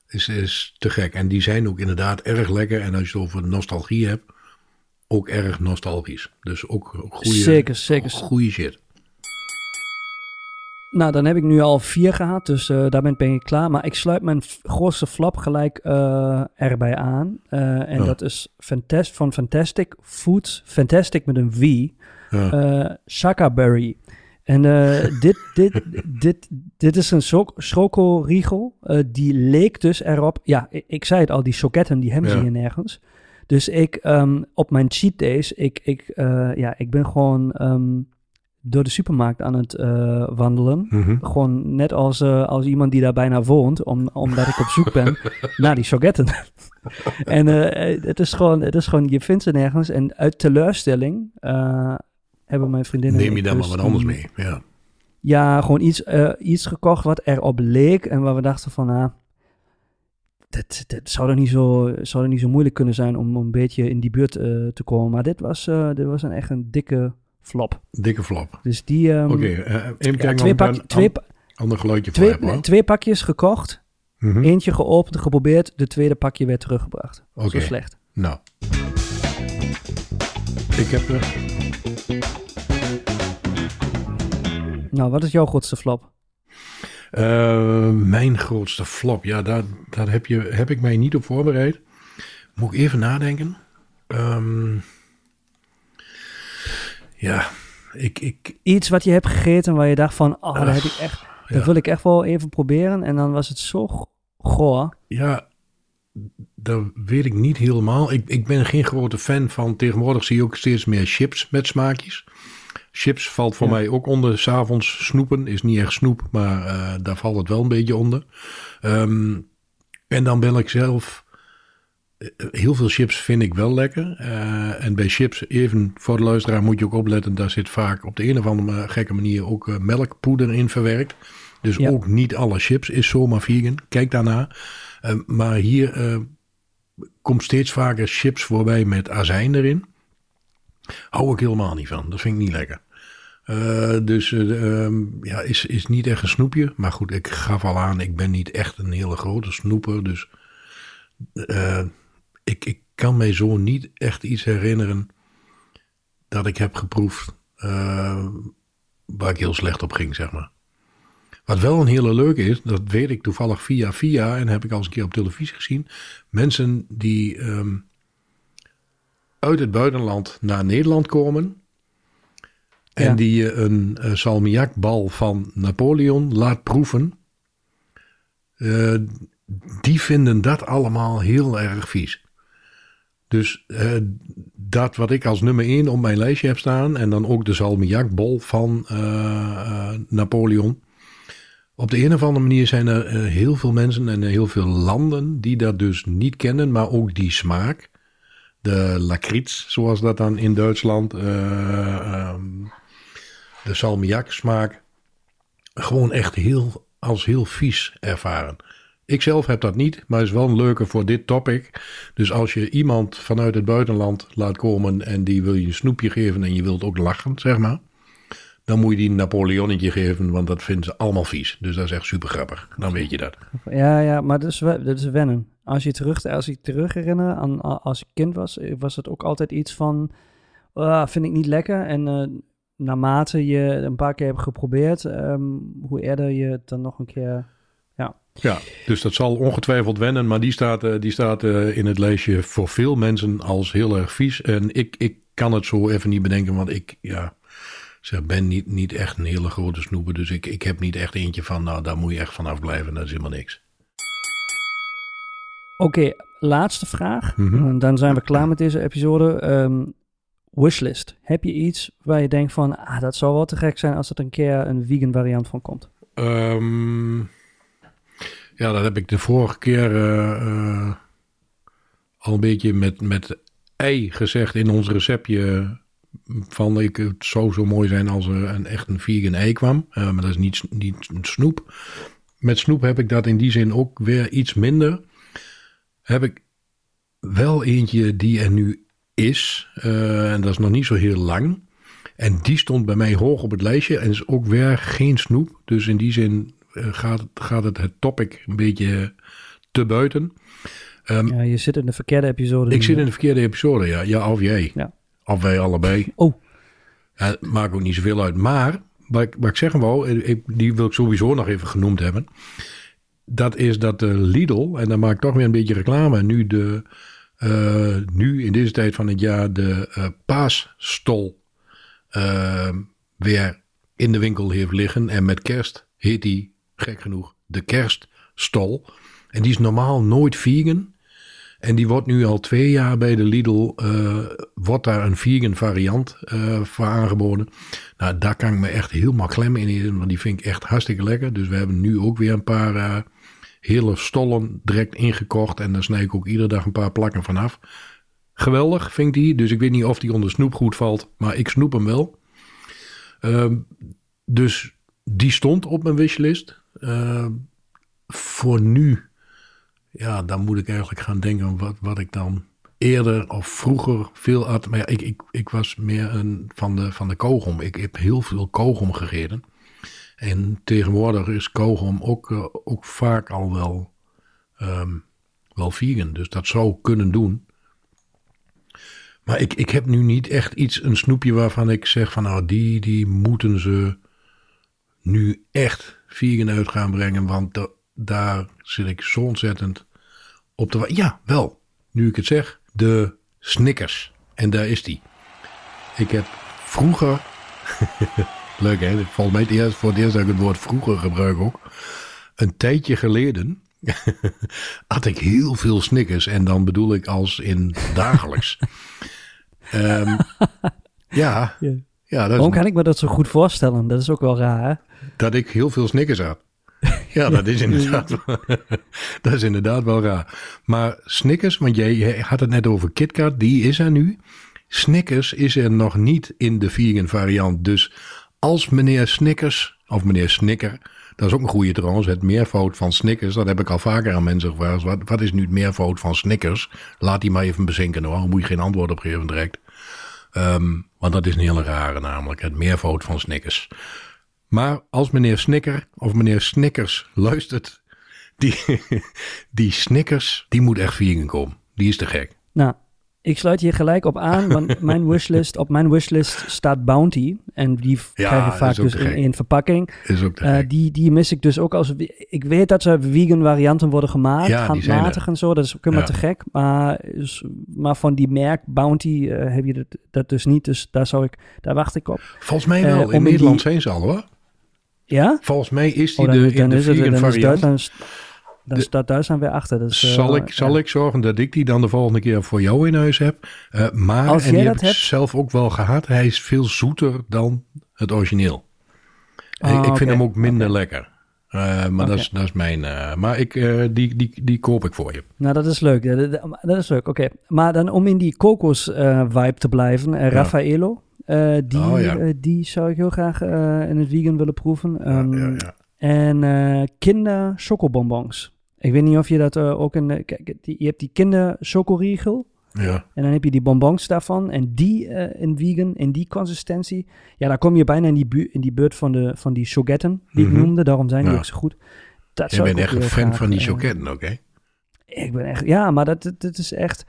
Is, is te gek. En die zijn ook inderdaad erg lekker. En als je het over nostalgie hebt, ook erg nostalgisch. Dus ook goede, Zeker, zeker. goede shit. Nou, dan heb ik nu al vier gehad, dus eh, daar ben, ik klaar. Maar ik sluit mijn grootste flap gelijk eh, erbij aan. Eh, en dat is van Fantastic Foods. Fantastic met een V. Ja. Shakaberry. En eh, dit, dit, dit, dit is een so- eh die leek dus erop. Ja, ik, ik zei het al, die soketten, die hebben ze Ja. hier nergens. Dus ik, ehm, op mijn cheat days, ik, ik, eh, ja, ik ben gewoon ehm, door de supermarkt aan het wandelen. Mhm. Gewoon net als, als iemand die daar bijna woont, om, omdat ik op zoek ben *laughs* naar die soketten. en het, is gewoon, het is gewoon, je vindt ze nergens. En uit teleurstelling hebben mijn vriendinnen... Neem je dan maar dus wat anders mee. Ja. Ja, gewoon iets, eh, iets gekocht wat erop leek en waar we dachten van, ah, dat, dat zou, er niet zo, zou er niet zo moeilijk kunnen zijn om een beetje in die buurt eh, te komen. Maar dit was, eh, dit was een echt een dikke flop. Dikke flop. Dus die... ehm, Oké, even ja, kijken twee, pak, twee, ander geluidje voor twee, heb. hoor. twee pakjes gekocht, Mhm. eentje geopend, geprobeerd, de tweede pakje werd teruggebracht. Oké. Zo slecht. Nou, Ik heb er... Nou, wat is jouw grootste flop? eh, mijn grootste flop. Ja, daar, daar heb, je, heb ik mij niet op voorbereid. Moet ik even nadenken. Ehm, ja, ik, ik, Iets wat je hebt gegeten waar je dacht van, oh, dat heb ik echt, dat wil ik echt wel even proberen. En dan was het zo goor. Ja, dat weet ik niet helemaal. Ik, ik ben geen grote fan van. Tegenwoordig zie je ook steeds meer chips met smaakjes. Chips valt voor Ja. mij ook onder. S'avonds snoepen is niet echt snoep, maar eh, daar valt het wel een beetje onder. Ehm, en dan ben ik zelf. eh, Heel veel chips vind ik wel lekker. Eh, en bij chips, even voor de luisteraar, moet je ook opletten. Daar zit vaak op de een of andere gekke manier ook eh, melkpoeder in verwerkt. Dus Ja. ook niet alle chips is zomaar vegan. Kijk daarna. Eh, maar hier eh, komt steeds vaker chips voorbij met azijn erin. Hou ik helemaal niet van. Dat vind ik niet lekker. Eh, dus eh, ehm, ja, is, is niet echt een snoepje. Maar goed, ik gaf al aan, ik ben niet echt een hele grote snoeper. Dus eh, ik, ik kan mij zo niet echt iets herinneren dat ik heb geproefd waar ik heel slecht op ging, zeg maar. Wat wel een hele leuke is, dat weet ik toevallig via via en heb ik al eens een keer op televisie gezien. Mensen die ehm, uit het buitenland naar Nederland komen en Ja. die je een uh, salmiakbal van Napoleon laat proeven, eh, die vinden dat allemaal heel erg vies. Dus eh, dat wat ik als nummer 1 op mijn lijstje heb staan en dan ook de salmiakbol van eh, eh, Napoleon. Op de een of andere manier zijn er eh, heel veel mensen en heel veel landen die dat dus niet kennen, maar ook die smaak. De lakritz, zoals dat dan in Duitsland, eh, ehm, de salmiak smaak, gewoon echt heel, als heel vies ervaren. Ik zelf heb dat niet, maar is wel een leuke voor dit topic. Dus als je iemand vanuit het buitenland laat komen en die wil je een snoepje geven en je wilt ook lachen, zeg maar. Dan moet je die een Napoleonnetje geven, want dat vinden ze allemaal vies. Dus dat is echt super grappig. Dan weet je dat. Ja, ja, maar dat is, dat is wennen. Als je terug, als ik terug herinner aan als ik kind was, eh, was het ook altijd iets van, ah, vind ik niet lekker. En eh, naarmate je een paar keer hebt geprobeerd, ehm, hoe eerder je het dan nog een keer... Ja, dus dat zal ongetwijfeld wennen, maar die staat, eh, die staat in het lijstje voor veel mensen als heel erg vies. En ik, ik kan het zo even niet bedenken, want ik ja, ben niet, niet echt een hele grote snoeper. Dus ik, ik heb niet echt eentje van, nou daar moet je echt vanaf blijven, dat is helemaal niks. Oké, laatste vraag. Mhm. En dan zijn we klaar met deze episode. Ehm, wishlist. Heb je iets waar je denkt van, ah, dat zou wel te gek zijn als er een keer een vegan variant van komt? Ehm, ja, dat heb ik de vorige keer eh, eh, al een beetje met, met ei gezegd in ons receptje. Van ik, het zou zo mooi zijn als er een, echt een vegan ei kwam. Eh, maar dat is niet, niet een snoep. Met snoep heb ik dat in die zin ook weer iets minder. Heb ik wel eentje die er nu is. eh, en dat is nog niet zo heel lang. En die stond bij mij hoog op het lijstje en is ook weer geen snoep. Dus in die zin eh, gaat, gaat het het topic een beetje te buiten. Ehm, Ja, je zit in de verkeerde episode. ik zit in de verkeerde episode, ja. Ja, of jij. Ja. Of wij allebei. Oh, Ja, maakt ook niet zoveel uit. Maar, wat ik, wat ik zeggen wou, eh, ik, die wil ik sowieso nog even genoemd hebben. Dat is dat de Lidl, en dan maak ik toch weer een beetje reclame, nu, de, eh, nu in deze tijd van het jaar de eh, paasstol eh, weer in de winkel heeft liggen. En met kerst heet die, gek genoeg, de kerststol. En die is normaal nooit vegan. En die wordt nu al twee jaar bij de Lidl, wordt daar een vegan variant voor aangeboden. Nou, daar kan ik me echt helemaal klemmen in eten, want die vind ik echt hartstikke lekker. Dus we hebben nu ook weer een paar hele stollen direct ingekocht. En daar snij ik ook iedere dag een paar plakken vanaf. Geweldig vind ik die, dus ik weet niet of die onder snoep goed valt, maar ik snoep hem wel. Ehm, dus die stond op mijn wishlist. Ehm, voor nu ja, dan moet ik eigenlijk gaan denken wat, wat ik dan eerder of vroeger veel had. Maar ja, ik, ik, ik was meer een, van, de, van de kogom. Ik heb heel veel kogom gegeten. En tegenwoordig is kogom ook, eh, ook vaak al wel, ehm, wel vegan. Dus dat zou kunnen doen. Maar ik, ik heb nu niet echt iets, een snoepje waarvan ik zeg van nou die, die moeten ze nu echt vegan uit gaan brengen. Want da- daar zit ik zo ontzettend op te Ja, wel. Nu ik het zeg. De Snickers. En daar is die. Ik heb vroeger... *laughs* Leuk hè? Volgens mij het eerst, voor het eerst dat ik het woord vroeger gebruik ook. Een tijdje geleden *laughs* had ik heel veel Snickers. En dan bedoel ik als in dagelijks. *laughs* Ehm, ja, Ja. ja, dat is Waarom kan ik me dat zo goed voorstellen? Dat is ook wel raar, hè? dat ik heel veel Snickers had. *laughs* Ja, dat is inderdaad, dat is inderdaad wel raar. Maar Snickers, want jij jij had het net over KitKat, die is er nu. Snickers is er nog niet in de vegan variant. Dus als meneer Snickers, of meneer Snicker, dat is ook een goede trouwens, het meervoud van Snickers, dat heb ik al vaker aan mensen gevraagd. Wat, wat is nu het meervoud van Snickers? Laat die maar even bezinken hoor, moet je geen antwoord op geven direct. Ehm, want dat is een hele rare namelijk, het meervoud van Snickers. Maar als meneer Snicker of meneer Snickers luistert, die, *laughs* die Snickers, die moet echt vegan komen. Die is te gek. Nou, ik sluit hier gelijk op aan, want *laughs* mijn wishlist, op mijn wishlist staat Bounty. En die Ja, krijg je vaak dus in één verpakking. Is ook Eh, die, die mis ik dus ook als... Ik weet dat er vegan varianten worden gemaakt, Ja, handmatig en zo. Dat is ook helemaal Ja. te gek. Maar, maar van die merk Bounty eh, heb je dat, dat dus niet. Dus daar, zou ik, daar wacht ik op. Volgens mij eh, wel. om in in Nederland die- zijn ze al hoor. Ja? Volgens mij is die Oh, dan, de, in dan de is het, vegan dan variant. Duitsland, dan De- staat weer achter. Dus, eh, zal ik, zal ik zorgen dat ik die dan de volgende keer voor jou in huis heb. Eh, maar, Als en jij die dat heb ik hebt- zelf ook wel gehad, hij is veel zoeter dan het origineel. Ah, ik, ik vind hem ook minder lekker. Eh, maar dat, is, dat is mijn... maar ik, die, die, die koop ik voor je. Nou, dat is leuk. Dat, is leuk, oké. Maar dan om in die kokos-vibe te blijven. Raffaello, die, Oh, ja. die zou ik heel graag in het vegan willen proeven. Ehm, ja. En kinder chocobonbons. Ik weet niet of je dat eh, ook in... de- Kijk, die, je hebt die kinder chocoriegel. ja. En dan heb je die bonbons daarvan. En die eh, in vegan, in die consistentie. Ja, daar kom je bijna in die, bu in die beurt van, de, van die chogetten die Mhm. ik noemde. Daarom zijn die Ja. ook zo goed. Dat Je bent echt een fan van die eh, choquetten ook, hè? ik ben echt, ja, maar dat, dat, dat is echt,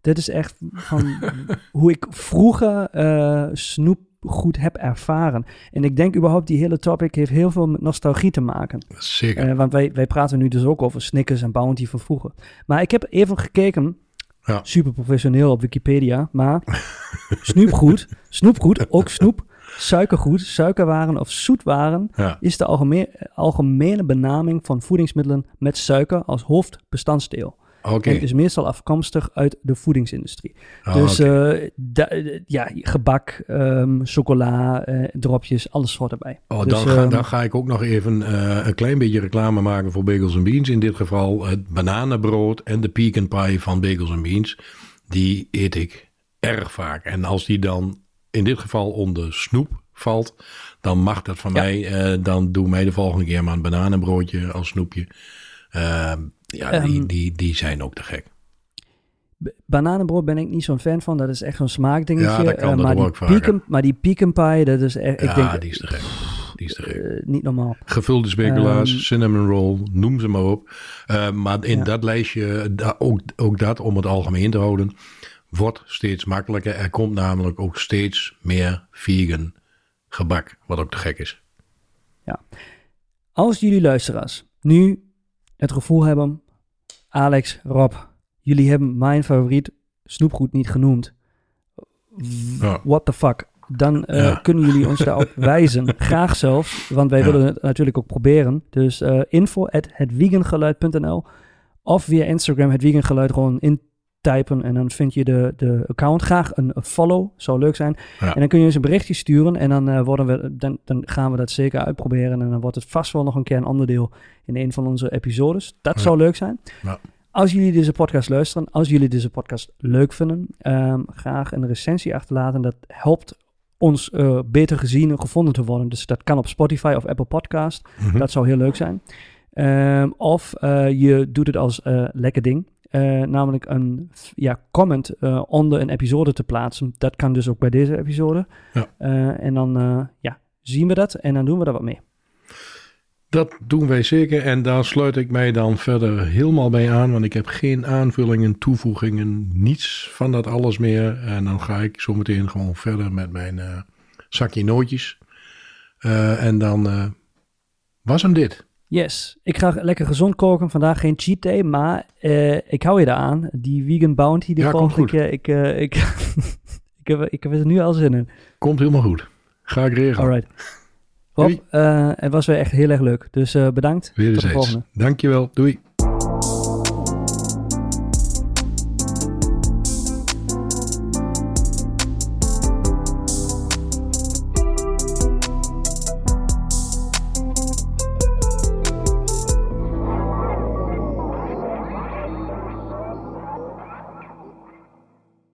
dit is echt van *laughs* hoe ik vroeger eh snoep goed heb ervaren. En ik denk überhaupt die hele topic heeft heel veel met nostalgie te maken. Zeker. Eh, want wij, wij praten nu dus ook over Snickers en Bounty van vroeger. Maar ik heb even gekeken, Ja. super professioneel op Wikipedia, maar *laughs* snoepgoed, snoepgoed, ook snoep, suikergoed, suikerwaren of zoetwaren ja. is de algemeen, algemene benaming van voedingsmiddelen met suiker als hoofdbestanddeel. En is meestal afkomstig uit de voedingsindustrie. Oh, dus eh, da- ja, gebak, ehm, chocola, eh, dropjes, alles wordt erbij. Oh, dus, dan, ga, ehm, dan ga ik ook nog even eh, een klein beetje reclame maken voor Bagels Beans. In dit geval het bananenbrood en de pecan pie van Bagels Beans. Die eet ik erg vaak. En als die dan in dit geval onder snoep valt, dan mag dat van Ja. mij. dan doe mij de volgende keer maar een bananenbroodje als snoepje. Ja, die, Ehm, die, die zijn ook te gek. bananenbrood ben ik niet zo'n fan van. Dat is echt zo'n smaakdingetje. Ja, dat kan, Eh, maar, die ik pecan, maar die pecan pie, dat is echt, ik Ja, denk, die is te gek. Die is te gek. eh, niet normaal. Gevulde speculaas, Ehm, cinnamon roll, noem ze maar op. Eh, maar in Ja. dat lijstje, da- ook, ook dat om het algemeen te houden, wordt steeds makkelijker. Er komt namelijk ook steeds meer vegan gebak, wat ook te gek is. Als jullie luisteraars nu het gevoel hebben, Alex, Rob, jullie hebben mijn favoriet snoepgoed niet genoemd. Ja. What the fuck? Dan eh, Ja. kunnen jullie ons *laughs* daarop wijzen. Graag zelfs, want wij Ja. willen het natuurlijk ook proberen. Dus eh info at hetwiegengeluid.nl of via Instagram het wiegengeluid gewoon intypen en dan vind je de, de account. Graag een follow, zou leuk zijn. Ja. En dan kun je eens een berichtje sturen en dan, eh, worden we, dan, dan gaan we dat zeker uitproberen. En dan wordt het vast wel nog een keer een onderdeel in een van onze episodes. Dat Ja. zou leuk zijn. Ja. Als jullie deze podcast luisteren, als jullie deze podcast leuk vinden, ehm, graag een recensie achterlaten. Dat helpt ons eh, beter gezien en gevonden te worden. Dus dat kan op Spotify of Apple Podcast. Mhm. Dat zou heel leuk zijn. Ehm, of eh, je doet het als eh, lekker ding. Eh, namelijk een ja, comment eh, onder een episode te plaatsen. Dat kan dus ook bij deze episode. Ja. Eh, en dan ja, zien we dat en dan doen we er wat mee. Dat doen wij zeker en daar sluit ik mij dan verder helemaal bij aan, want ik heb geen aanvullingen, toevoegingen, niets van dat alles meer. En dan ga ik zo meteen gewoon verder met mijn zakje nootjes. En dan was hem dit. Yes, ik ga lekker gezond koken. Vandaag geen cheat day, maar ik hou je eraan. Die vegan bounty, die ja, volgt ik, ik, ik, *laughs* ik, heb, ik heb er nu al zin in. Komt helemaal goed. Ga ik regelen. Alright. Rob, uh, het was weer echt heel erg leuk. Dus bedankt. Weer Tot de volgende. Dankjewel. Doei.